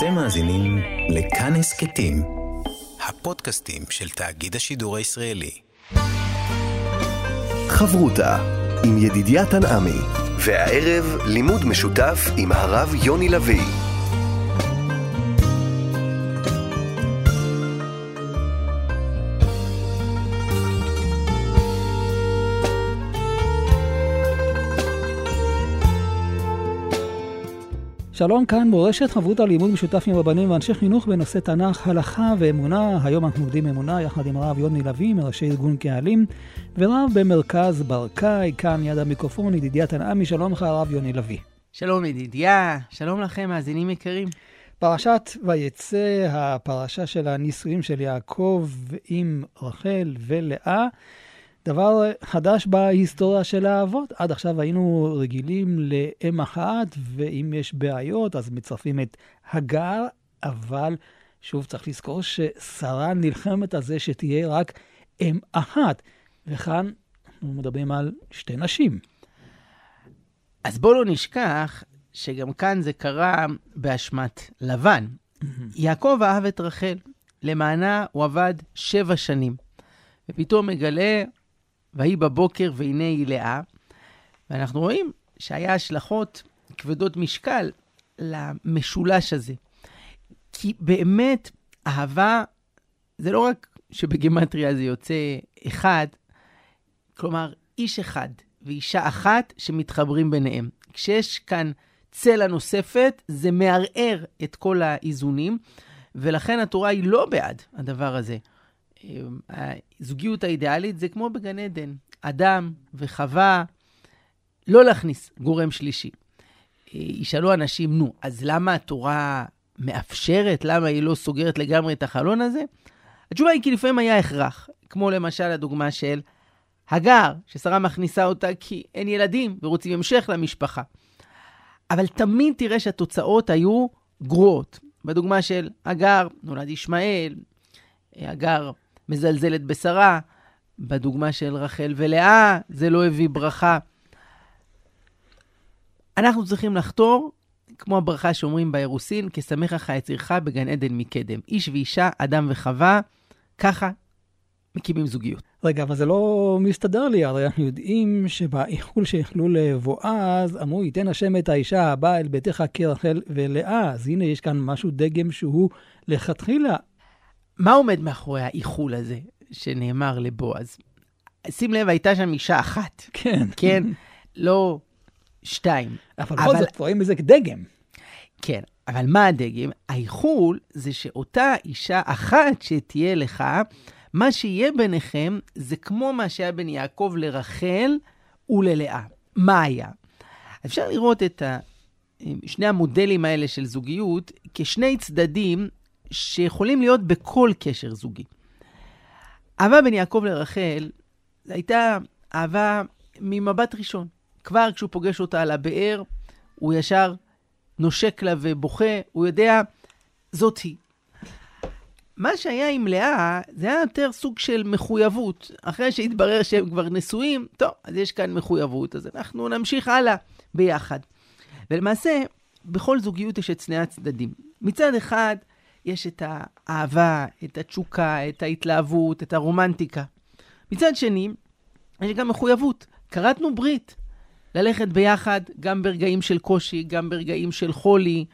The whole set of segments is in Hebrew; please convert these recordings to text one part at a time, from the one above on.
אתם מאזינים לכאן הסכתים, הפודקאסטים של תאגיד השידור הישראלי. חברותה עם ידידיה תנעמי, והערב לימוד משותף עם הרב יוני לביא. שלום כאן מורשת חברות הלימוד משותף עם רבנים ואנשי חינוך בנושא תנ"ך, הלכה ואמונה. היום אנחנו עובדים אמונה יחד עם הרב יוני לביא מראשי ארגון קהלים ורב במרכז ברקאי, כאן יד המיקרופון, ידידיה תנעמי, שלום לך הרב יוני לביא. שלום ידידיה, שלום לכם מאזינים יקרים. פרשת ויצא, הפרשה של הנישואים של יעקב עם רחל ולאה. דבר חדש בהיסטוריה של האבות. עד עכשיו היינו רגילים לאם אחת, ואם יש בעיות, אז מצרפים את הגר, אבל שוב צריך לזכור ששרה נלחמת על זה שתהיה רק אם אחת. וכאן אנחנו מדברים על שתי נשים. אז בואו לא נשכח שגם כאן זה קרה באשמת לבן. יעקב אהב את רחל, למענה הוא עבד שבע שנים. ופתאום מגלה ויהי בבוקר והנה היא לאה. ואנחנו רואים שהיה השלכות כבדות משקל למשולש הזה. כי באמת, אהבה זה לא רק שבגימטריה זה יוצא אחד, כלומר, איש אחד ואישה אחת שמתחברים ביניהם. כשיש כאן צלע נוספת, זה מערער את כל האיזונים, ולכן התורה היא לא בעד הדבר הזה. הזוגיות האידיאלית זה כמו בגן עדן, אדם וחווה, לא להכניס גורם שלישי. ישאלו אנשים, נו, אז למה התורה מאפשרת? למה היא לא סוגרת לגמרי את החלון הזה? התשובה היא כי לפעמים היה הכרח, כמו למשל הדוגמה של הגר, ששרה מכניסה אותה כי אין ילדים ורוצים המשך למשפחה. אבל תמיד תראה שהתוצאות היו גרועות. בדוגמה של הגר, נולד ישמעאל, הגר מזלזלת בשרה, בדוגמה של רחל ולאה, זה לא הביא ברכה. אנחנו צריכים לחתור, כמו הברכה שאומרים באירוסין, כשמח יצירך בגן עדן מקדם. איש ואישה, אדם וחווה, ככה מקימים זוגיות. רגע, אבל זה לא מסתדר לי, הרי אנחנו יודעים שבאיחול שהחלו לבועז, אמרו, ייתן השם את האישה הבאה אל ביתך כרחל ולאה. אז הנה, יש כאן משהו דגם שהוא לכתחילה מה עומד מאחורי האיחול הזה שנאמר לבועז? שים לב, הייתה שם אישה אחת. כן. כן? לא שתיים. אבל בכל זאת רואים בזה דגם. כן, אבל מה הדגם? האיחול זה שאותה אישה אחת שתהיה לך, מה שיהיה ביניכם זה כמו מה שהיה בין יעקב לרחל וללאה. מה היה? אפשר לראות את ה... שני המודלים האלה של זוגיות כשני צדדים שיכולים להיות בכל קשר זוגי. אהבה בין יעקב לרחל הייתה אהבה ממבט ראשון. כבר כשהוא פוגש אותה על הבאר, הוא ישר נושק לה ובוכה, הוא יודע, זאת היא. מה שהיה עם לאה, זה היה יותר סוג של מחויבות. אחרי שהתברר שהם כבר נשואים, טוב, אז יש כאן מחויבות, אז אנחנו נמשיך הלאה ביחד. ולמעשה, בכל זוגיות יש את שני הצדדים. מצד אחד, יש את האהבה, את התשוקה, את ההתלהבות, את הרומנטיקה. מצד שני, יש גם מחויבות. כרתנו ברית. ללכת ביחד, גם ברגעים של קושי, גם ברגעים של חולי,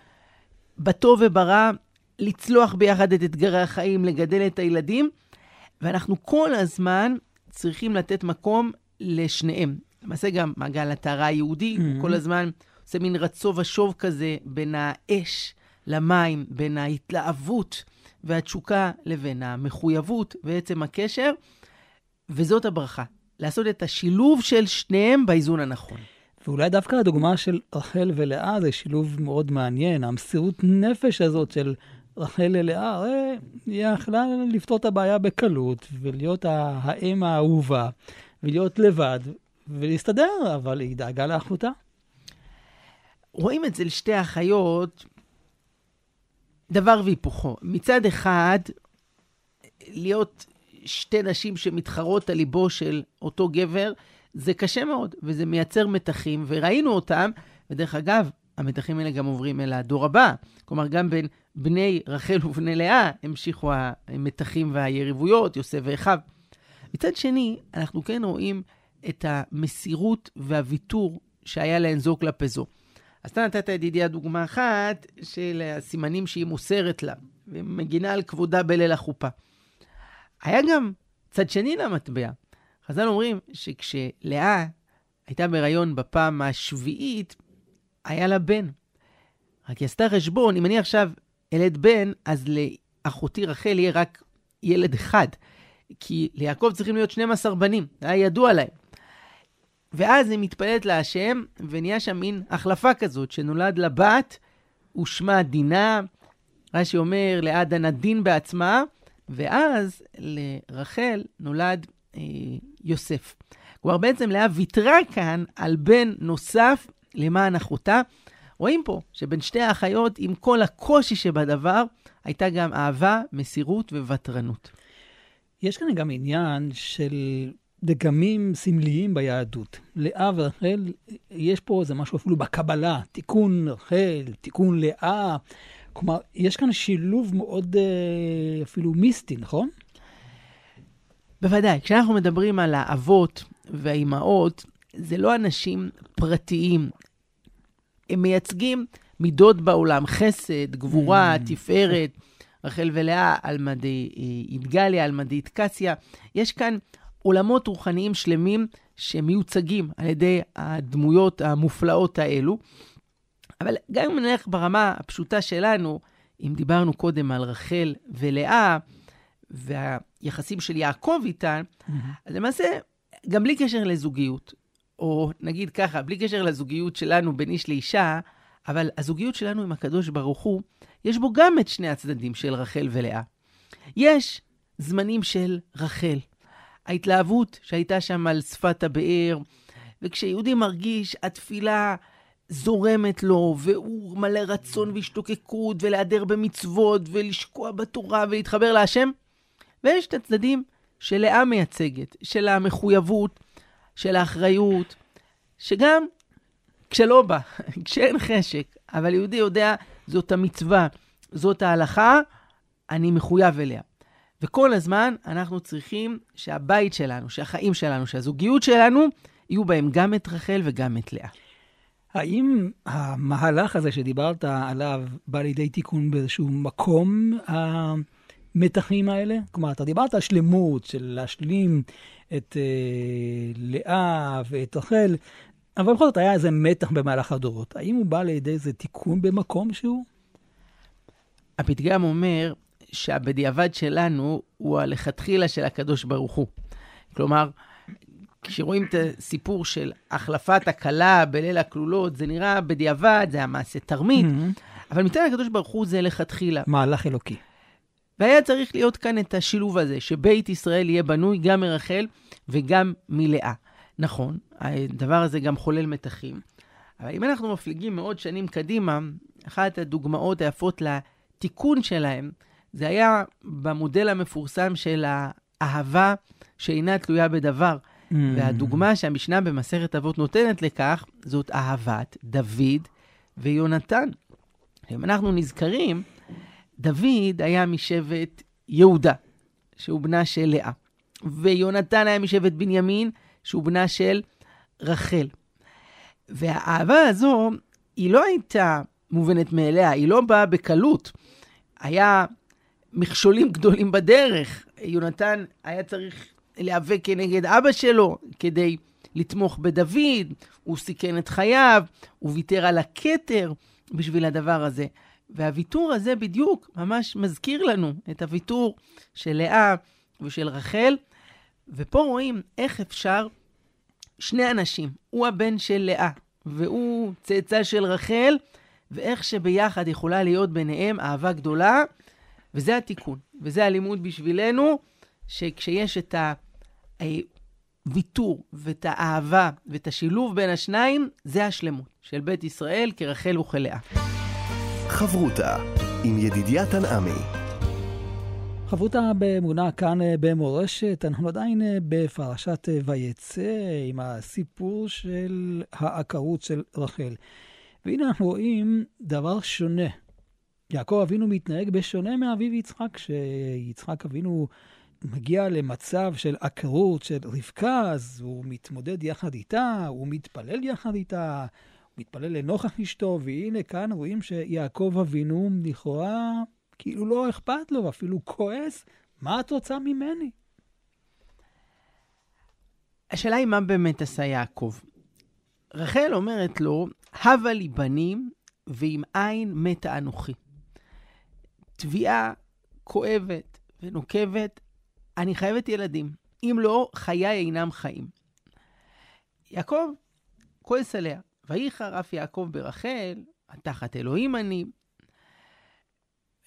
בטוב וברע, לצלוח ביחד את אתגרי החיים, לגדל את הילדים, ואנחנו כל הזמן צריכים לתת מקום לשניהם. למעשה גם מעגל הטהרה היהודי, mm-hmm. כל הזמן עושה מין רצו ושוב כזה בין האש למים, בין ההתלהבות והתשוקה לבין המחויבות ועצם הקשר, וזאת הברכה, לעשות את השילוב של שניהם באיזון הנכון. ואולי דווקא הדוגמה של רחל ולאה זה שילוב מאוד מעניין, המסירות נפש הזאת של רחל ללאה, הרי היא יכלה לפתור את הבעיה בקלות, ולהיות האם האהובה, ולהיות לבד, ולהסתדר, אבל היא דאגה לאחותה. רואים את זה לשתי אחיות דבר והיפוכו. מצד אחד, להיות שתי נשים שמתחרות על ליבו של אותו גבר, זה קשה מאוד, וזה מייצר מתחים, וראינו אותם, ודרך אגב, המתחים האלה גם עוברים אל הדור הבא. כלומר, גם בין בני רחל ובני לאה המשיכו המתחים והיריבויות, יוסף ואחיו. מצד שני, אנחנו כן רואים את המסירות והוויתור שהיה להן זו כלפי זו. אז אתה נתת ידידיה דוגמה אחת של הסימנים שהיא מוסרת לה, ומגינה על כבודה בליל החופה. היה גם צד שני למטבע. חז"ל אומרים שכשלאה הייתה בהיריון בפעם השביעית, היה לה בן. רק היא עשתה חשבון, אם אני עכשיו אלד בן, אז לאחותי רחל יהיה רק ילד אחד. כי ליעקב צריכים להיות 12 בנים, זה היה ידוע להם. ואז היא מתפללת להשם, ונהיה שם מין החלפה כזאת, שנולד לבת, ושמה דינה, רש"י אומר, לעדה נדין בעצמה, ואז לרחל נולד אה, יוסף. כלומר, בעצם לאה ויתרה כאן על בן נוסף למען אחותה. רואים פה שבין שתי האחיות, עם כל הקושי שבדבר, הייתה גם אהבה, מסירות וותרנות. יש כאן גם עניין של דגמים סמליים ביהדות. לאה ורחל, יש פה איזה משהו אפילו בקבלה, תיקון רחל, תיקון לאה. כלומר, יש כאן שילוב מאוד אה, אפילו מיסטי, נכון? בוודאי. כשאנחנו מדברים על האבות והאימהות, זה לא אנשים פרטיים. הם מייצגים מידות בעולם, חסד, גבורה, mm. תפארת. רחל ולאה, על מדי אידגליה, על מדי קסיה. יש כאן עולמות רוחניים שלמים שמיוצגים על ידי הדמויות המופלאות האלו. אבל גם אם נלך ברמה הפשוטה שלנו, אם דיברנו קודם על רחל ולאה, והיחסים של יעקב איתן, mm-hmm. אז למעשה, גם בלי קשר לזוגיות, או נגיד ככה, בלי קשר לזוגיות שלנו בין איש לאישה, אבל הזוגיות שלנו עם הקדוש ברוך הוא, יש בו גם את שני הצדדים של רחל ולאה. יש זמנים של רחל, ההתלהבות שהייתה שם על שפת הבאר, וכשיהודי מרגיש, התפילה זורמת לו, והוא מלא רצון והשתוקקות, ולהדר במצוות, ולשקוע בתורה, ולהתחבר להשם. ויש את הצדדים שלאה מייצגת, של המחויבות, של האחריות, שגם כשלא בא, כשאין חשק, אבל יהודי יודע, זאת המצווה, זאת ההלכה, אני מחויב אליה. וכל הזמן אנחנו צריכים שהבית שלנו, שהחיים שלנו, שהזוגיות שלנו, יהיו בהם גם את רחל וגם את לאה. האם המהלך הזה שדיברת עליו בא לידי תיקון באיזשהו מקום, המתחים האלה? כלומר, אתה דיברת על שלמות, של להשלים את אה, לאה ואת רחל, אבל בכל זאת היה איזה מתח במהלך הדורות. האם הוא בא לידי איזה תיקון במקום שהוא? הפתגם אומר שהבדיעבד שלנו הוא הלכתחילה של הקדוש ברוך הוא. כלומר, כשרואים את הסיפור של החלפת הכלה בליל הכלולות, זה נראה בדיעבד, זה היה מעשה תרמית, mm-hmm. אבל מצד הקדוש ברוך הוא זה לכתחילה. מהלך אלוקי. והיה צריך להיות כאן את השילוב הזה, שבית ישראל יהיה בנוי גם מרחל וגם מלאה. נכון, הדבר הזה גם חולל מתחים. אבל אם אנחנו מפליגים מאות שנים קדימה, אחת הדוגמאות היפות לתיקון שלהם, זה היה במודל המפורסם של האהבה שאינה תלויה בדבר. Mm. והדוגמה שהמשנה במסכת אבות נותנת לכך, זאת אהבת דוד ויונתן. אם אנחנו נזכרים, דוד היה משבט יהודה, שהוא בנה של לאה, ויונתן היה משבט בנימין, שהוא בנה של רחל. והאהבה הזו, היא לא הייתה מובנת מאליה, היא לא באה בקלות. היה מכשולים גדולים בדרך. יונתן היה צריך להיאבק כנגד אבא שלו כדי לתמוך בדוד, הוא סיכן את חייו, הוא ויתר על הכתר בשביל הדבר הזה. והוויתור הזה בדיוק ממש מזכיר לנו את הוויתור של לאה ושל רחל, ופה רואים איך אפשר שני אנשים, הוא הבן של לאה והוא צאצא של רחל, ואיך שביחד יכולה להיות ביניהם אהבה גדולה, וזה התיקון, וזה הלימוד בשבילנו, שכשיש את הוויתור ואת האהבה ואת השילוב בין השניים, זה השלמות של בית ישראל כרחל וכלאה. חברותה עם ידידיה תנעמי חברותה באמונה כאן אה, במורשת, אנחנו עדיין אה, בפרשת אה, ויצא עם הסיפור של העקרות של רחל. והנה אנחנו רואים דבר שונה יעקב אבינו מתנהג בשונה מאביו יצחק, כשיצחק אבינו מגיע למצב של עקרות של רבקה, אז הוא מתמודד יחד איתה, הוא מתפלל יחד איתה, הוא מתפלל לנוכח אשתו, והנה כאן רואים שיעקב אבינו לכאורה כאילו לא אכפת לו, אפילו כועס, מה את רוצה ממני? השאלה היא מה באמת עשה יעקב. רחל אומרת לו, הבה לי בנים, ועם עין מתה אנוכי. תביעה כואבת ונוקבת, אני חייבת ילדים. אם לא, חיי אינם חיים. יעקב כועס עליה. וייחר אף יעקב ברחל, התחת אלוהים אני.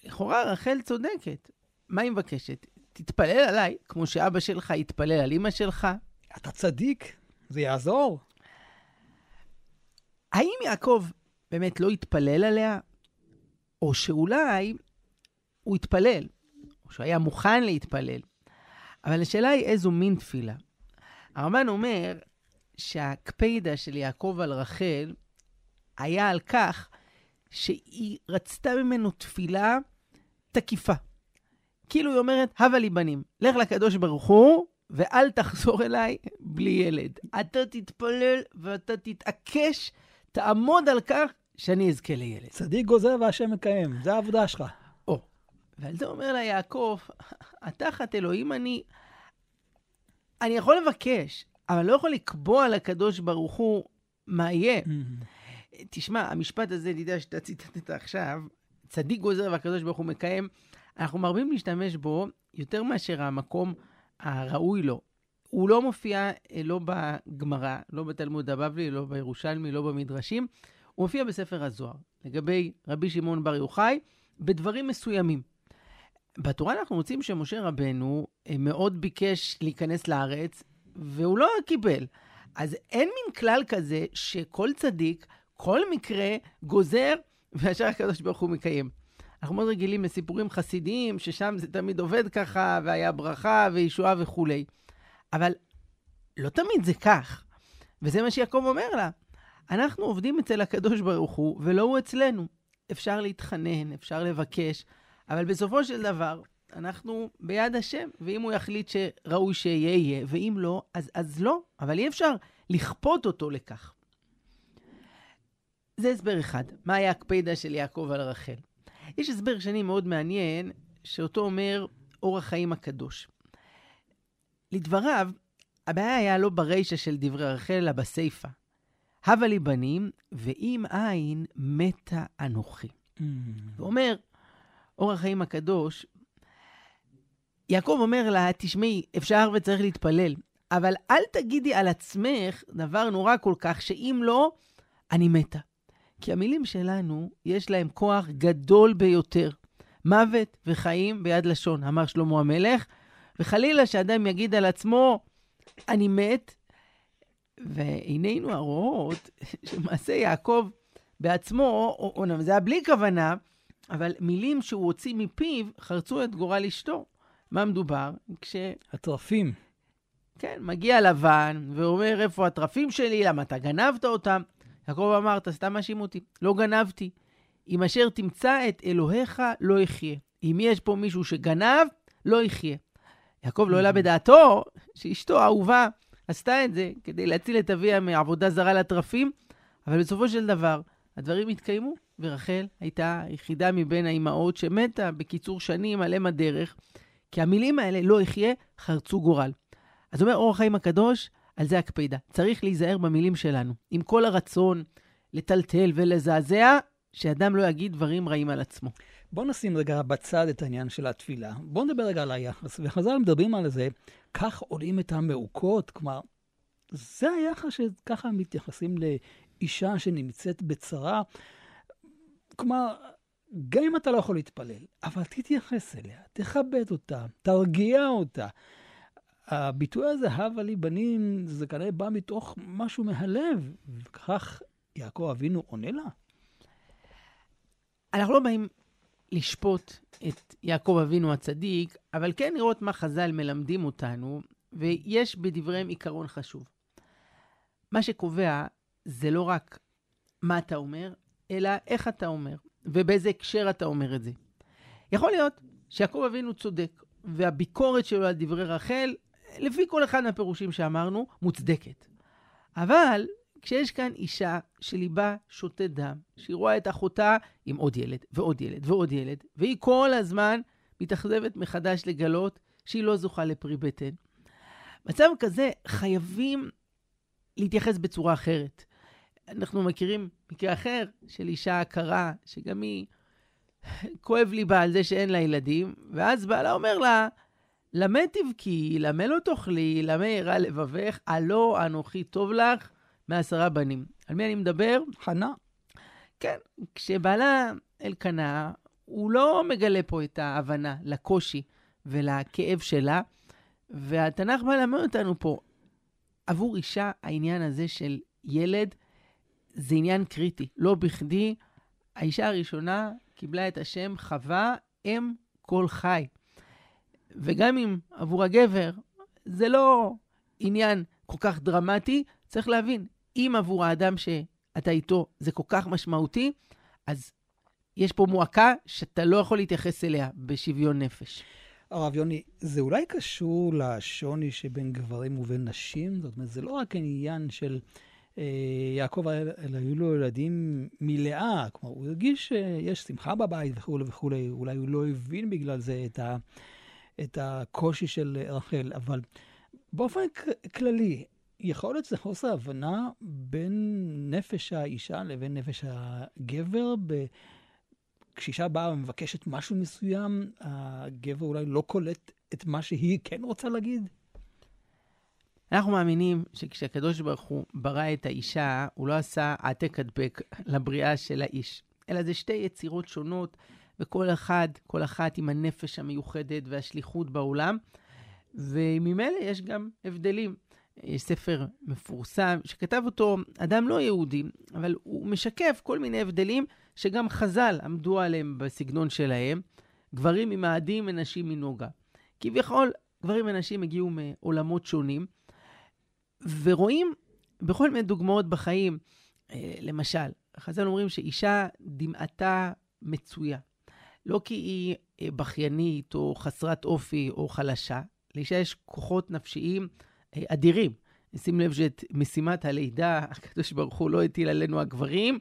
לכאורה רחל צודקת. מה היא מבקשת? תתפלל עליי, כמו שאבא שלך יתפלל על אמא שלך. אתה צדיק, זה יעזור. האם יעקב באמת לא התפלל עליה? או שאולי הוא התפלל, או שהוא היה מוכן להתפלל. אבל השאלה היא איזו מין תפילה. הרמב"ן אומר שהקפידה של יעקב על רחל היה על כך שהיא רצתה ממנו תפילה תקיפה. כאילו היא אומרת, הבה לי בנים, לך לקדוש ברוך הוא, ואל תחזור אליי בלי ילד. אתה תתפלל ואתה תתעקש, תעמוד על כך שאני אזכה לילד. צדיק גוזר והשם מקיים, זה העבודה שלך. ועל זה אומר לה יעקב, התחת אלוהים אני, אני יכול לבקש, אבל לא יכול לקבוע לקדוש ברוך הוא מה יהיה. Mm-hmm. תשמע, המשפט הזה, יודע שאתה ציטטת עכשיו, צדיק גוזר והקדוש ברוך הוא מקיים, אנחנו מרבים להשתמש בו יותר מאשר המקום הראוי לו. הוא לא מופיע אה, לא בגמרא, לא בתלמוד הבבלי, לא בירושלמי, לא במדרשים, הוא מופיע בספר הזוהר, לגבי רבי שמעון בר יוחאי, בדברים מסוימים. בתורה אנחנו מוצאים שמשה רבנו אה, מאוד ביקש להיכנס לארץ, והוא לא קיבל. אז אין מין כלל כזה שכל צדיק, כל מקרה, גוזר, וישר הקדוש ברוך הוא מקיים. אנחנו מאוד רגילים לסיפורים חסידיים, ששם זה תמיד עובד ככה, והיה ברכה וישועה וכולי. אבל לא תמיד זה כך. וזה מה שיעקב אומר לה. אנחנו עובדים אצל הקדוש ברוך הוא, ולא הוא אצלנו. אפשר להתחנן, אפשר לבקש, אבל בסופו של דבר, אנחנו ביד השם, ואם הוא יחליט שראוי שיהיה, יהיה, ואם לא, אז, אז לא. אבל אי אפשר לכפות אותו לכך. זה הסבר אחד, מה היה הקפידה של יעקב על רחל. יש הסבר שני מאוד מעניין, שאותו אומר אור החיים הקדוש. לדבריו, הבעיה היה לא ברישא של דברי רחל, אלא בסיפא. הבה לי בנים, ואם אין, מתה אנוכי. Mm-hmm. הוא אומר, אור החיים הקדוש, יעקב אומר לה, תשמעי, אפשר וצריך להתפלל, אבל אל תגידי על עצמך דבר נורא כל כך, שאם לא, אני מתה. כי המילים שלנו, יש להם כוח גדול ביותר. מוות וחיים ביד לשון, אמר שלמה המלך, וחלילה שאדם יגיד על עצמו, אני מת, ועינינו הרואות שמעשה יעקב בעצמו, אומנם זה היה בלי כוונה, אבל מילים שהוא הוציא מפיו חרצו את גורל אשתו. מה מדובר? כש... התרפים. כן, מגיע לבן ואומר, איפה התרפים שלי? למה אתה גנבת אותם? יעקב אמר, אתה סתם מאשים אותי. לא גנבתי. אם אשר תמצא את אלוהיך, לא יחיה. אם יש פה מישהו שגנב, לא יחיה. יעקב לא העלה בדעתו שאשתו האהובה עשתה את זה כדי להציל את אביה מעבודה זרה לתרפים, אבל בסופו של דבר, הדברים התקיימו, ורחל הייתה היחידה מבין האימהות שמתה בקיצור שנים על אם הדרך, כי המילים האלה, לא יחיה, חרצו גורל. אז אומר אור החיים הקדוש, על זה הקפידה. צריך להיזהר במילים שלנו. עם כל הרצון לטלטל ולזעזע, שאדם לא יגיד דברים רעים על עצמו. בוא נשים רגע בצד את העניין של התפילה. בוא נדבר רגע על היחס. וחז"ל מדברים על זה, כך עולים את המעוקות, כלומר, זה היחס שככה מתייחסים לאישה שנמצאת בצרה. כלומר, גם אם אתה לא יכול להתפלל, אבל תתייחס אליה, תכבד אותה, תרגיע אותה. הביטוי הזה, הבה לי בנים, זה כנראה בא מתוך משהו מהלב, וכך יעקב אבינו עונה לה. אנחנו לא באים לשפוט את יעקב אבינו הצדיק, אבל כן לראות מה חז"ל מלמדים אותנו, ויש בדבריהם עיקרון חשוב. מה שקובע זה לא רק מה אתה אומר, אלא איך אתה אומר. ובאיזה הקשר אתה אומר את זה. יכול להיות שיעקב אבינו צודק, והביקורת שלו על דברי רחל, לפי כל אחד מהפירושים שאמרנו, מוצדקת. אבל כשיש כאן אישה שליבה שותת דם, שהיא רואה את אחותה עם עוד ילד ועוד ילד ועוד ילד, והיא כל הזמן מתאכזבת מחדש לגלות שהיא לא זוכה לפרי בטן. מצב כזה חייבים להתייחס בצורה אחרת. אנחנו מכירים מקרה אחר של אישה עקרה, שגם היא, כואב ליבה על זה שאין לה ילדים, ואז בעלה אומר לה, למה תבכי, למה לא תאכלי, למה ירא לבבך, הלא אנוכי טוב לך מעשרה בנים. על מי אני מדבר? חנה. כן, כשבעלה אלקנה, הוא לא מגלה פה את ההבנה לקושי ולכאב שלה, והתנ"ך בא ללמד אותנו פה, עבור אישה העניין הזה של ילד זה עניין קריטי. לא בכדי, האישה הראשונה קיבלה את השם חווה אם כל חי. וגם אם עבור הגבר זה לא עניין כל כך דרמטי, צריך להבין, אם עבור האדם שאתה איתו זה כל כך משמעותי, אז יש פה מועקה שאתה לא יכול להתייחס אליה בשוויון נפש. הרב יוני, זה אולי קשור לשוני שבין גברים ובין נשים? זאת אומרת, זה לא רק עניין של יעקב, אלא היו לו ילדים מלאה. כלומר, הוא הרגיש שיש שמחה בבית וכולי וכולי. אולי הוא לא הבין בגלל זה את, ה, את הקושי של רחל, אבל באופן כללי, יכול להיות שזה חוסר הבנה בין נפש האישה לבין נפש הגבר. ב... כשאישה באה ומבקשת משהו מסוים, הגבר אולי לא קולט את מה שהיא כן רוצה להגיד? אנחנו מאמינים שכשהקדוש ברוך הוא ברא את האישה, הוא לא עשה העתק הדבק לבריאה של האיש, אלא זה שתי יצירות שונות, וכל אחד, כל אחת עם הנפש המיוחדת והשליחות בעולם, וממילא יש גם הבדלים. יש ספר מפורסם שכתב אותו אדם לא יהודי, אבל הוא משקף כל מיני הבדלים שגם חז"ל עמדו עליהם בסגנון שלהם, גברים ממאדים ונשים מנוגה. כביכול, גברים ונשים הגיעו מעולמות שונים, ורואים בכל מיני דוגמאות בחיים, אה, למשל, חז"ל אומרים שאישה דמעתה מצויה. לא כי היא אה, בכיינית או חסרת אופי או חלשה, לאישה יש כוחות נפשיים אה, אדירים. שים לב שאת משימת הלידה, הקדוש ברוך הוא לא הטיל עלינו הגברים,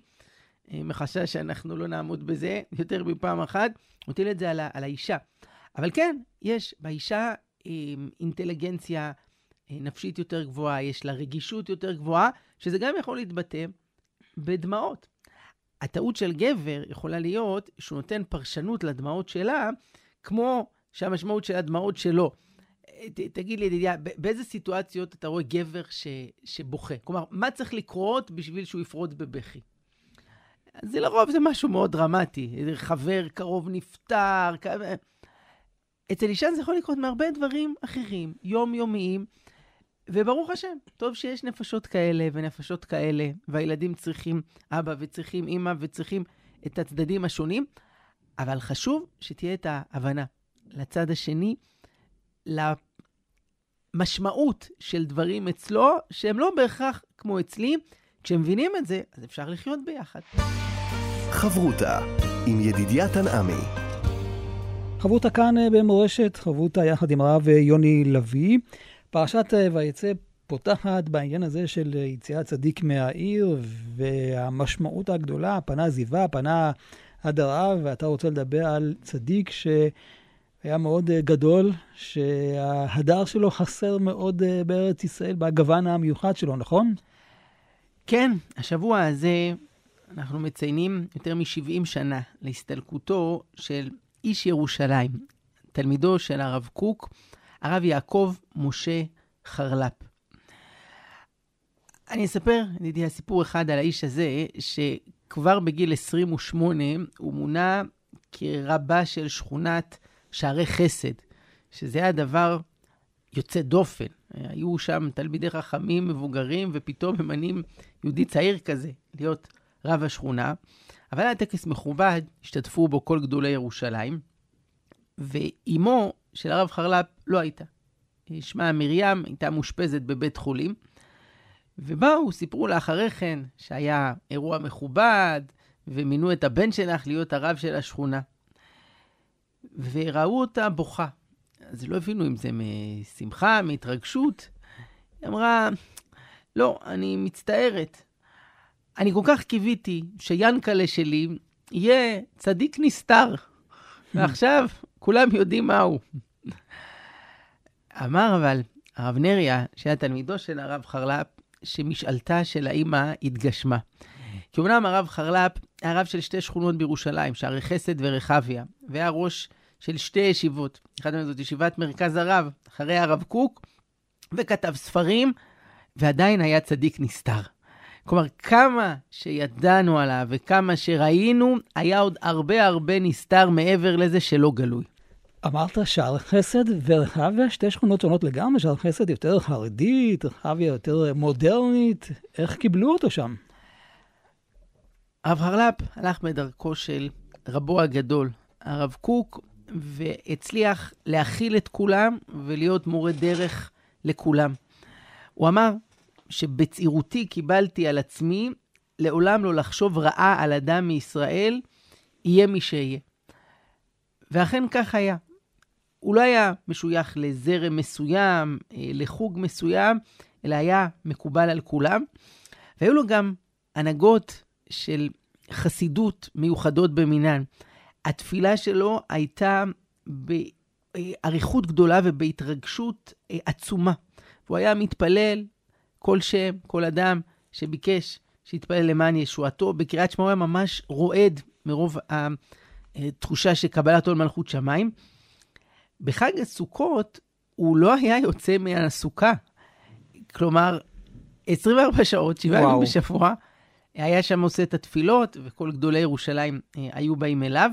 מחשש שאנחנו לא נעמוד בזה יותר מפעם אחת, הוא הטיל את זה על, על האישה. אבל כן, יש באישה אינטליגנציה נפשית יותר גבוהה, יש לה רגישות יותר גבוהה, שזה גם יכול להתבטא בדמעות. הטעות של גבר יכולה להיות שהוא נותן פרשנות לדמעות שלה, כמו שהמשמעות של הדמעות שלו. ת, תגיד לי, ידידיה, באיזה סיטואציות אתה רואה גבר ש, שבוכה? כלומר, מה צריך לקרות בשביל שהוא יפרוץ בבכי? זה לרוב זה משהו מאוד דרמטי. חבר קרוב נפטר. כ... אצל אישה זה יכול לקרות מהרבה דברים אחרים, יומיומיים, וברוך השם, טוב שיש נפשות כאלה ונפשות כאלה, והילדים צריכים אבא וצריכים אימא וצריכים את הצדדים השונים, אבל חשוב שתהיה את ההבנה לצד השני, למשמעות של דברים אצלו, שהם לא בהכרח כמו אצלי. כשמבינים את זה, אז אפשר לחיות ביחד. חברותה עם ידידיה תנעמי. חברותה כאן אה, במורשת, חברותה יחד עם הרב אה, יוני לביא. פרשת אה, ויצא פותחת בעניין הזה של יציאת צדיק מהעיר והמשמעות הגדולה, פנה זיווה, פנה הדרה, ואתה רוצה לדבר על צדיק שהיה מאוד גדול, שההדר שלו חסר מאוד בארץ ישראל, בגוון המיוחד שלו, נכון? כן, השבוע הזה אנחנו מציינים יותר מ-70 שנה להסתלקותו של איש ירושלים, תלמידו של הרב קוק, הרב יעקב משה חרל"פ. אני אספר, ידידי, סיפור אחד על האיש הזה, שכבר בגיל 28 הוא מונה כרבה של שכונת שערי חסד, שזה היה דבר יוצא דופן. היו שם תלמידי חכמים מבוגרים, ופתאום ממנים יהודי צעיר כזה להיות רב השכונה. אבל היה טקס מכובד, השתתפו בו כל גדולי ירושלים, ואימו של הרב חרל"פ לא הייתה. שמה מרים, הייתה מאושפזת בבית חולים, ובאו, סיפרו לה אחרי כן שהיה אירוע מכובד, ומינו את הבן שלך להיות הרב של השכונה. וראו אותה בוכה. אז לא הבינו אם זה משמחה, מהתרגשות. היא אמרה, לא, אני מצטערת. אני כל כך קיוויתי שיאנקלה שלי יהיה צדיק נסתר, ועכשיו כולם יודעים מה הוא. אמר אבל הרב נריה, שהיה תלמידו של הרב חרל"פ, שמשאלתה של האימא התגשמה. כי אומנם הרב חרל"פ היה רב של שתי שכונות בירושלים, שערי חסד ורחביה, והיה ראש של שתי ישיבות. אחת מהן זאת ישיבת מרכז הרב, אחרי הרב קוק, וכתב ספרים, ועדיין היה צדיק נסתר. כלומר, כמה שידענו עליו וכמה שראינו, היה עוד הרבה הרבה נסתר מעבר לזה שלא גלוי. אמרת שער חסד ורחביה, שתי שכונות שונות לגמרי, שער חסד יותר חרדית, רחביה יותר מודרנית, איך קיבלו אותו שם? הרב הרל"פ הלך בדרכו של רבו הגדול, הרב קוק, והצליח להכיל את כולם ולהיות מורה דרך לכולם. הוא אמר שבצעירותי קיבלתי על עצמי לעולם לא לחשוב רעה על אדם מישראל, יהיה מי שיהיה. ואכן כך היה. הוא לא היה משוייך לזרם מסוים, אה, לחוג מסוים, אלא היה מקובל על כולם. והיו לו גם הנהגות של חסידות מיוחדות במינן. התפילה שלו הייתה באריכות גדולה ובהתרגשות אה, עצומה. והוא היה מתפלל כל שם, כל אדם שביקש שיתפלל למען ישועתו. בקריאת שמע הוא היה ממש רועד מרוב התחושה של קבלת עול מלכות שמיים. בחג הסוכות הוא לא היה יוצא מהסוכה. כלומר, 24 שעות, שבעה ימים בשבוע, היה שם עושה את התפילות, וכל גדולי ירושלים אה, היו באים אליו.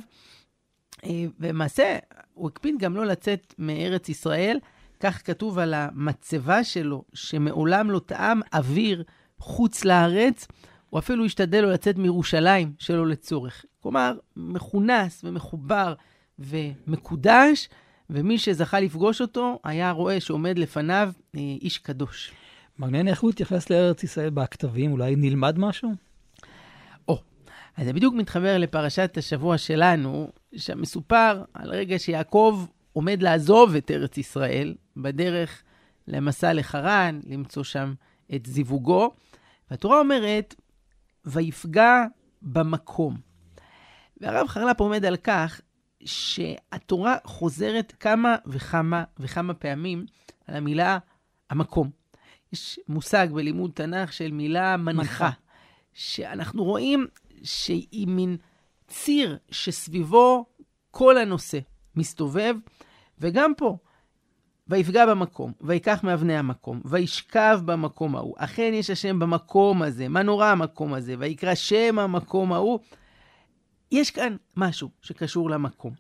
אה, ולמעשה, הוא הקפיד גם לא לצאת מארץ ישראל, כך כתוב על המצבה שלו, שמעולם לא טעם אוויר חוץ לארץ, הוא אפילו השתדל לו לצאת מירושלים שלא לצורך. כלומר, מכונס ומחובר ומקודש, ומי שזכה לפגוש אותו היה רואה שעומד לפניו אה, איש קדוש. מעניין איך הוא התייחס לארץ ישראל בכתבים, אולי נלמד משהו? או, אז זה בדיוק מתחבר לפרשת השבוע שלנו, שם מסופר על רגע שיעקב עומד לעזוב את ארץ ישראל בדרך למסע לחרן, למצוא שם את זיווגו. והתורה אומרת, ויפגע במקום. והרב חרל"פ עומד על כך שהתורה חוזרת כמה וכמה וכמה פעמים על המילה המקום. יש מושג בלימוד תנ"ך של מילה מנחה, שאנחנו רואים שהיא מין ציר שסביבו כל הנושא מסתובב, וגם פה, ויפגע במקום, ויקח מאבני המקום, וישכב במקום ההוא. אכן יש השם במקום הזה, מה נורא המקום הזה, ויקרא שם המקום ההוא. יש כאן משהו שקשור למקום.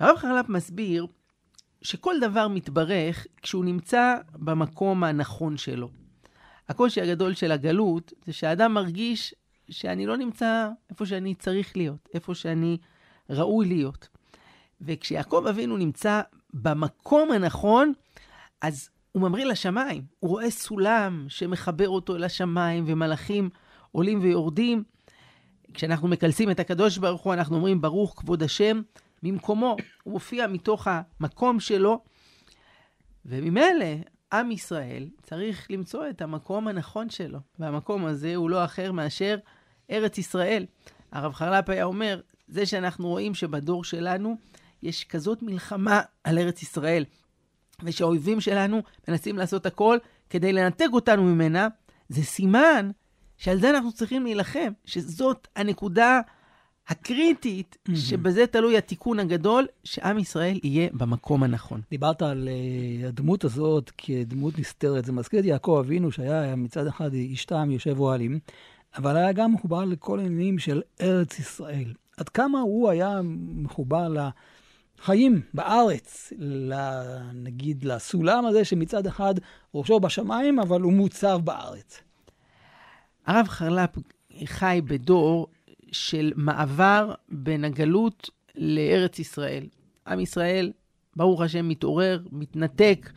הרב חרל"פ מסביר שכל דבר מתברך כשהוא נמצא במקום הנכון שלו. הקושי הגדול של הגלות זה שהאדם מרגיש שאני לא נמצא איפה שאני צריך להיות, איפה שאני ראוי להיות. וכשיעקב אבינו נמצא במקום הנכון, אז הוא ממריא לשמיים. הוא רואה סולם שמחבר אותו לשמיים, ומלאכים עולים ויורדים. כשאנחנו מקלסים את הקדוש ברוך הוא, אנחנו אומרים, ברוך כבוד השם ממקומו. הוא מופיע מתוך המקום שלו, וממילא עם ישראל צריך למצוא את המקום הנכון שלו, והמקום הזה הוא לא אחר מאשר ארץ ישראל. הרב חרל"פ היה אומר, זה שאנחנו רואים שבדור שלנו יש כזאת מלחמה על ארץ ישראל, ושהאויבים שלנו מנסים לעשות הכל כדי לנתק אותנו ממנה, זה סימן שעל זה אנחנו צריכים להילחם, שזאת הנקודה הקריטית, mm-hmm. שבזה תלוי התיקון הגדול, שעם ישראל יהיה במקום הנכון. דיברת על uh, הדמות הזאת כדמות נסתרת. זה מזכיר את יעקב אבינו, שהיה מצד אחד איש טעם יושב אוהלים, אבל היה גם מחובר לכל העניינים של ארץ ישראל. עד כמה הוא היה מחובר לחיים בארץ, נגיד לסולם הזה שמצד אחד ראשו בשמיים, אבל הוא מוצב בארץ. הרב חרל"פ חי בדור של מעבר בין הגלות לארץ ישראל. עם ישראל, ברוך השם, מתעורר, מתנתק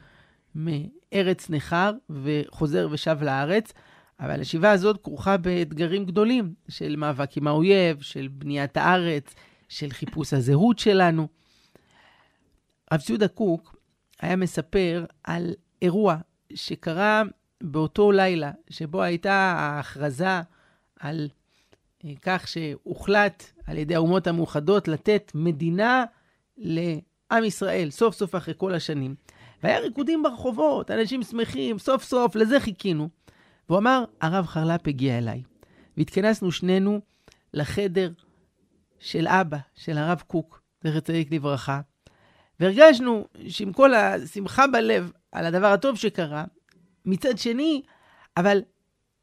מארץ נכר וחוזר ושב לארץ, אבל השיבה הזאת כרוכה באתגרים גדולים של מאבק עם האויב, של בניית הארץ, של חיפוש הזהות שלנו. רב ציודה קוק היה מספר על אירוע שקרה באותו לילה, שבו הייתה ההכרזה על אה, כך שהוחלט על ידי האומות המאוחדות לתת מדינה לעם ישראל, סוף סוף אחרי כל השנים. והיה ריקודים ברחובות, אנשים שמחים, סוף סוף, לזה חיכינו. והוא אמר, הרב חרל"פ הגיע אליי. והתכנסנו שנינו לחדר של אבא, של הרב קוק, זכר צדיק לברכה, והרגשנו שעם כל השמחה בלב על הדבר הטוב שקרה, מצד שני, אבל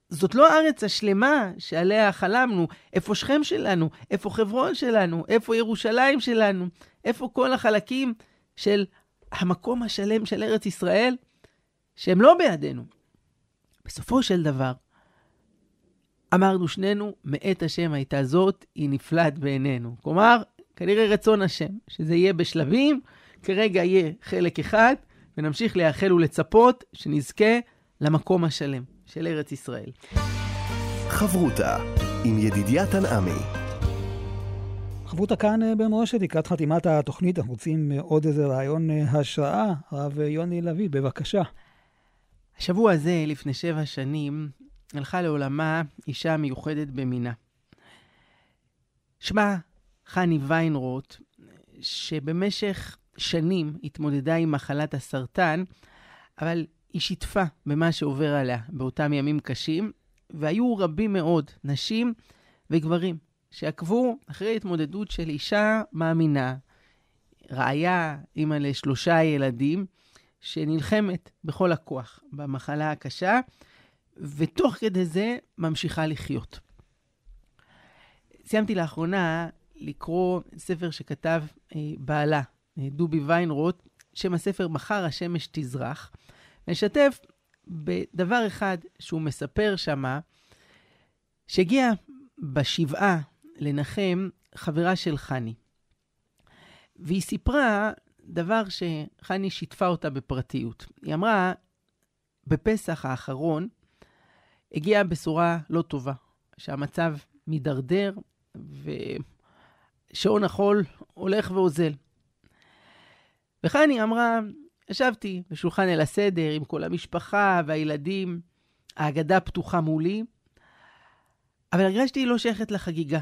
זאת לא הארץ השלמה שעליה חלמנו. איפה שכם שלנו? איפה חברון שלנו? איפה ירושלים שלנו? איפה כל החלקים של המקום השלם של ארץ ישראל, שהם לא בידינו? בסופו של דבר, אמרנו שנינו, מאת השם הייתה זאת, היא נפלאת בעינינו. כלומר, כנראה רצון השם, שזה יהיה בשלבים, כרגע יהיה חלק אחד, ונמשיך לייחל ולצפות שנזכה למקום השלם של ארץ ישראל. חברותה עם ידידיה תנעמי. חברותה כאן אה, במורשת, לקראת חתימת התוכנית, אנחנו רוצים אה, עוד איזה רעיון אה, השראה. הרב יוני לביא, בבקשה. השבוע הזה, לפני שבע שנים, הלכה לעולמה אישה מיוחדת במינה. שמה חני ויינרוט, שבמשך שנים התמודדה עם מחלת הסרטן, אבל היא שיתפה במה שעובר עליה באותם ימים קשים, והיו רבים מאוד, נשים וגברים, שעקבו אחרי התמודדות של אישה מאמינה, רעיה, אימא לשלושה ילדים, שנלחמת בכל הכוח במחלה הקשה, ותוך כדי זה ממשיכה לחיות. סיימתי לאחרונה לקרוא ספר שכתב אה, בעלה, דובי ויינרוט, שם הספר מחר השמש תזרח. נשתף בדבר אחד שהוא מספר שמה, שהגיע בשבעה לנחם חברה של חני. והיא סיפרה דבר שחני שיתפה אותה בפרטיות. היא אמרה, בפסח האחרון הגיעה בשורה לא טובה, שהמצב מידרדר ושעון החול הולך ואוזל. וחני אמרה, ישבתי בשולחן אל הסדר עם כל המשפחה והילדים, ההגדה פתוחה מולי, אבל הרגשתי לא שייכת לחגיגה.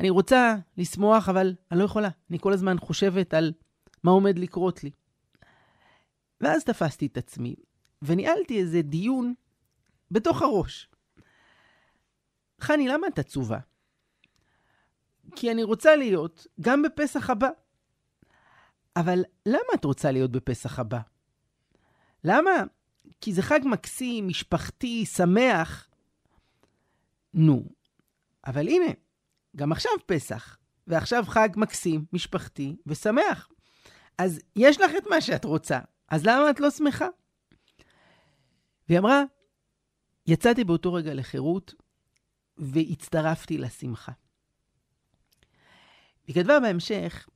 אני רוצה לשמוח, אבל אני לא יכולה. אני כל הזמן חושבת על מה עומד לקרות לי. ואז תפסתי את עצמי, וניהלתי איזה דיון בתוך הראש. חני, למה את עצובה? כי אני רוצה להיות גם בפסח הבא. אבל למה את רוצה להיות בפסח הבא? למה? כי זה חג מקסים, משפחתי, שמח. נו, אבל הנה, גם עכשיו פסח, ועכשיו חג מקסים, משפחתי ושמח. אז יש לך את מה שאת רוצה, אז למה את לא שמחה? והיא אמרה, יצאתי באותו רגע לחירות והצטרפתי לשמחה. היא כתבה בהמשך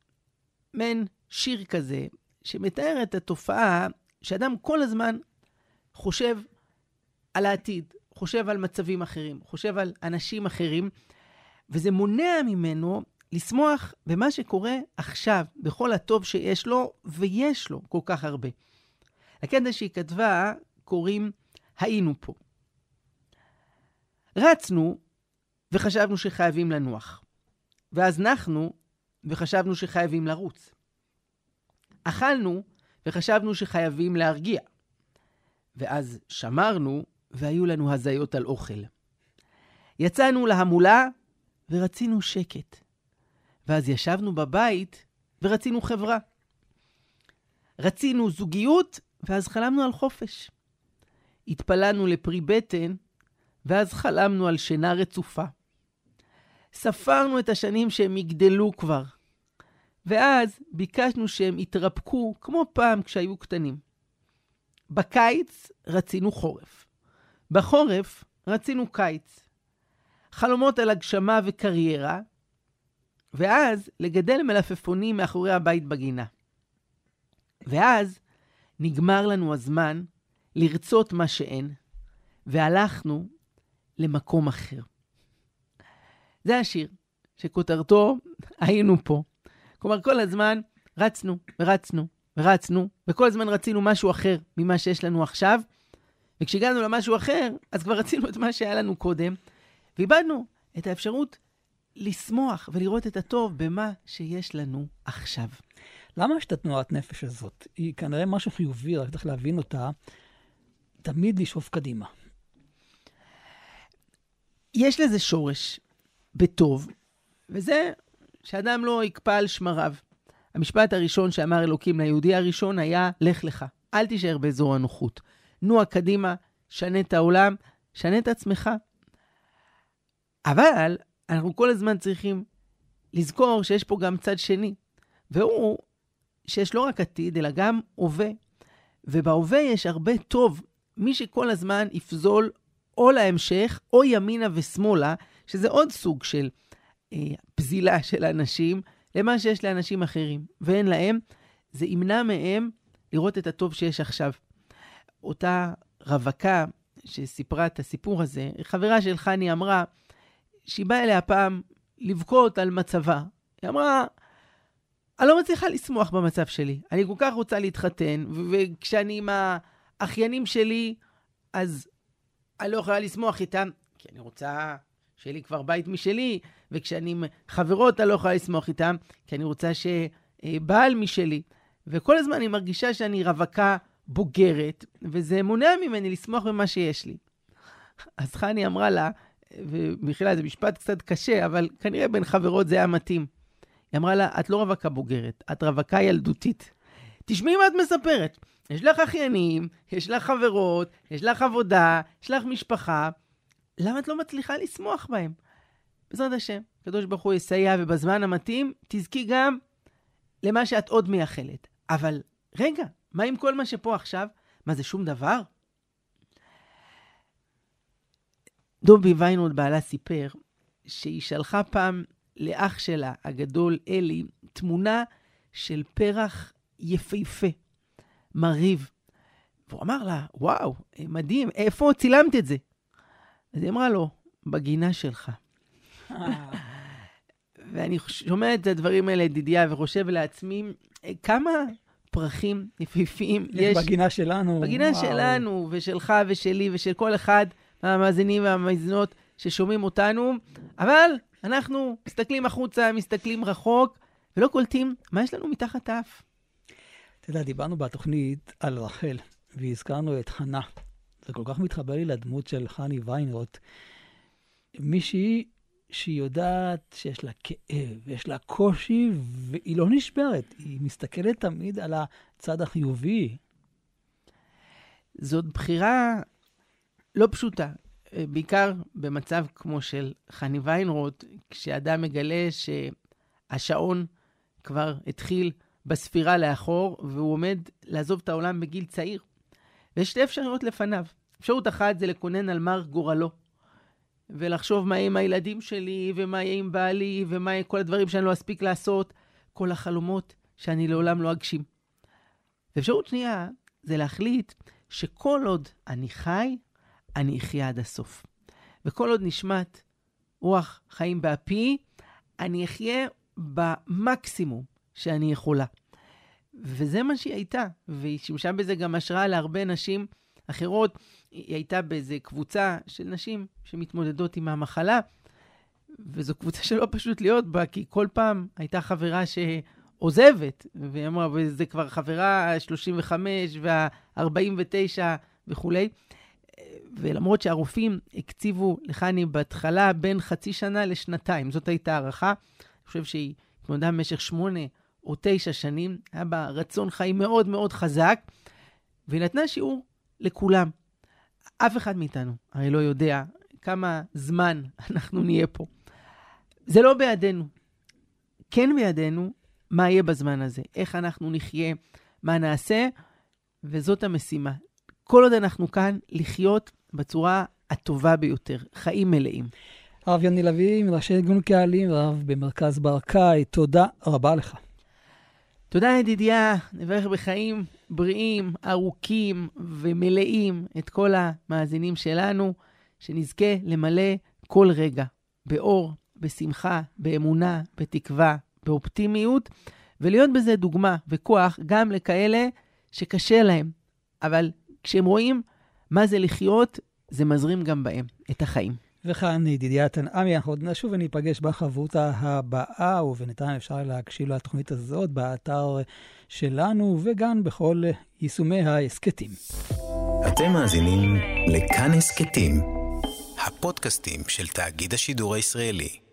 מעין שיר כזה, שמתאר את התופעה שאדם כל הזמן חושב על העתיד, חושב על מצבים אחרים, חושב על אנשים אחרים, וזה מונע ממנו לשמוח במה שקורה עכשיו, בכל הטוב שיש לו, ויש לו כל כך הרבה. לקטע שהיא כתבה קוראים היינו פה. רצנו וחשבנו שחייבים לנוח, ואז נחנו וחשבנו שחייבים לרוץ. אכלנו וחשבנו שחייבים להרגיע. ואז שמרנו והיו לנו הזיות על אוכל. יצאנו להמולה ורצינו שקט. ואז ישבנו בבית ורצינו חברה. רצינו זוגיות ואז חלמנו על חופש. התפללנו לפרי בטן ואז חלמנו על שינה רצופה. ספרנו את השנים שהם יגדלו כבר, ואז ביקשנו שהם יתרפקו כמו פעם כשהיו קטנים. בקיץ רצינו חורף. בחורף רצינו קיץ. חלומות על הגשמה וקריירה, ואז לגדל מלפפונים מאחורי הבית בגינה. ואז נגמר לנו הזמן לרצות מה שאין, והלכנו למקום אחר. זה השיר, שכותרתו היינו פה. כלומר, כל הזמן רצנו ורצנו ורצנו, וכל הזמן רצינו משהו אחר ממה שיש לנו עכשיו, וכשהגענו למשהו אחר, אז כבר רצינו את מה שהיה לנו קודם, ואיבדנו את האפשרות לשמוח ולראות את הטוב במה שיש לנו עכשיו. למה יש את התנועת נפש הזאת? היא כנראה משהו חיובי, רק צריך להבין אותה. תמיד לשאוף קדימה. יש לזה שורש בטוב, וזה שאדם לא יקפא על שמריו. המשפט הראשון שאמר אלוקים ליהודי הראשון היה, לך לך, אל תישאר באזור הנוחות. נוע קדימה, שנה את העולם, שנה את עצמך. אבל אנחנו כל הזמן צריכים לזכור שיש פה גם צד שני, והוא שיש לא רק עתיד, אלא גם הווה. ובהווה יש הרבה טוב. מי שכל הזמן יפזול או להמשך, או ימינה ושמאלה, שזה עוד סוג של אה, פזילה של אנשים, למה שיש לאנשים אחרים, ואין להם, זה ימנע מהם לראות את הטוב שיש עכשיו. אותה רווקה שסיפרה את הסיפור הזה, חברה של חני אמרה שהיא באה אליה פעם לבכות על מצבה. היא אמרה, אני לא מצליחה לשמוח במצב שלי. אני כל כך רוצה להתחתן, וכשאני עם האחיינים שלי, אז אני לא יכולה לשמוח איתם, כי אני רוצה שיהיה לי כבר בית משלי, וכשאני עם חברות אני לא יכולה לשמוח איתם, כי אני רוצה שבעל משלי. וכל הזמן אני מרגישה שאני רווקה בוגרת, וזה מונע ממני לשמוח במה שיש לי. אז חני אמרה לה, ובכלל זה משפט קצת קשה, אבל כנראה בין חברות זה היה מתאים. היא אמרה לה, את לא רווקה בוגרת, את רווקה ילדותית. תשמעי מה את מספרת. יש לך אחיינים, יש לך חברות, יש לך עבודה, יש לך משפחה. למה את לא מצליחה לשמוח בהם? בעזרת השם, הקדוש ברוך הוא יסייע, ובזמן המתאים תזכי גם למה שאת עוד מייחלת. אבל רגע, מה עם כל מה שפה עכשיו? מה זה שום דבר? דובי ויינוד בעלה סיפר שהיא שלחה פעם לאח שלה, הגדול אלי, תמונה של פרח יפהפה, מרהיב. והוא אמר לה, וואו, מדהים, איפה צילמת את זה? אז היא אמרה לו, בגינה שלך. ואני שומע את הדברים האלה, ידידיה, וחושב לעצמי, כמה פרחים יפהפיים יש... בגינה שלנו. בגינה וואו. שלנו, ושלך ושלי, ושל כל אחד מהמאזינים והמאזינות ששומעים אותנו, אבל אנחנו מסתכלים החוצה, מסתכלים רחוק, ולא קולטים מה יש לנו מתחת האף. אתה יודע, דיברנו בתוכנית על רחל, והזכרנו את חנה. זה כל כך מתחבר לי לדמות של חני ויינרוט. מישהי שהיא יודעת שיש לה כאב, יש לה קושי, והיא לא נשברת. היא מסתכלת תמיד על הצד החיובי. זאת בחירה לא פשוטה, בעיקר במצב כמו של חני ויינרוט, כשאדם מגלה שהשעון כבר התחיל בספירה לאחור, והוא עומד לעזוב את העולם בגיל צעיר. ויש שתי אפשרויות לפניו. אפשרות אחת זה לקונן על מר גורלו, ולחשוב מה יהיה עם הילדים שלי, ומה יהיה עם בעלי, ומה יהיה כל הדברים שאני לא אספיק לעשות, כל החלומות שאני לעולם לא אגשים. ואפשרות שנייה זה להחליט שכל עוד אני חי, אני אחיה עד הסוף. וכל עוד נשמט רוח חיים באפי, אני אחיה במקסימום שאני יכולה. וזה מה שהיא הייתה, והיא שימשה בזה גם השראה להרבה נשים אחרות. היא הייתה באיזה קבוצה של נשים שמתמודדות עם המחלה, וזו קבוצה שלא פשוט להיות בה, כי כל פעם הייתה חברה שעוזבת, והיא אמרה, וזה כבר חברה ה-35 וה-49 וכולי. ולמרות שהרופאים הקציבו לחני בהתחלה בין חצי שנה לשנתיים, זאת הייתה הערכה. אני חושב שהיא התמודדה במשך שמונה או תשע שנים, היה בה רצון חיים מאוד מאוד חזק, והיא נתנה שיעור לכולם. אף אחד מאיתנו הרי לא יודע כמה זמן אנחנו נהיה פה. זה לא בידינו. כן בידינו מה יהיה בזמן הזה, איך אנחנו נחיה, מה נעשה, וזאת המשימה. כל עוד אנחנו כאן, לחיות בצורה הטובה ביותר, חיים מלאים. הרב יוני לביא, מראשי ארגון קהלים, רב במרכז ברקאי, תודה רבה לך. תודה, ידידיה. נברך בחיים בריאים, ארוכים ומלאים את כל המאזינים שלנו, שנזכה למלא כל רגע באור, בשמחה, באמונה, בתקווה, באופטימיות, ולהיות בזה דוגמה וכוח גם לכאלה שקשה להם, אבל כשהם רואים מה זה לחיות, זה מזרים גם בהם את החיים. וכאן ידידיה תנעמי, אנחנו עוד נשוב וניפגש בחברותה הבאה, ובינתיים אפשר להקשיב לתוכנית הזאת באתר שלנו, וגם בכל יישומי ההסכתים. אתם מאזינים לכאן הסכתים, הפודקאסטים של תאגיד השידור הישראלי.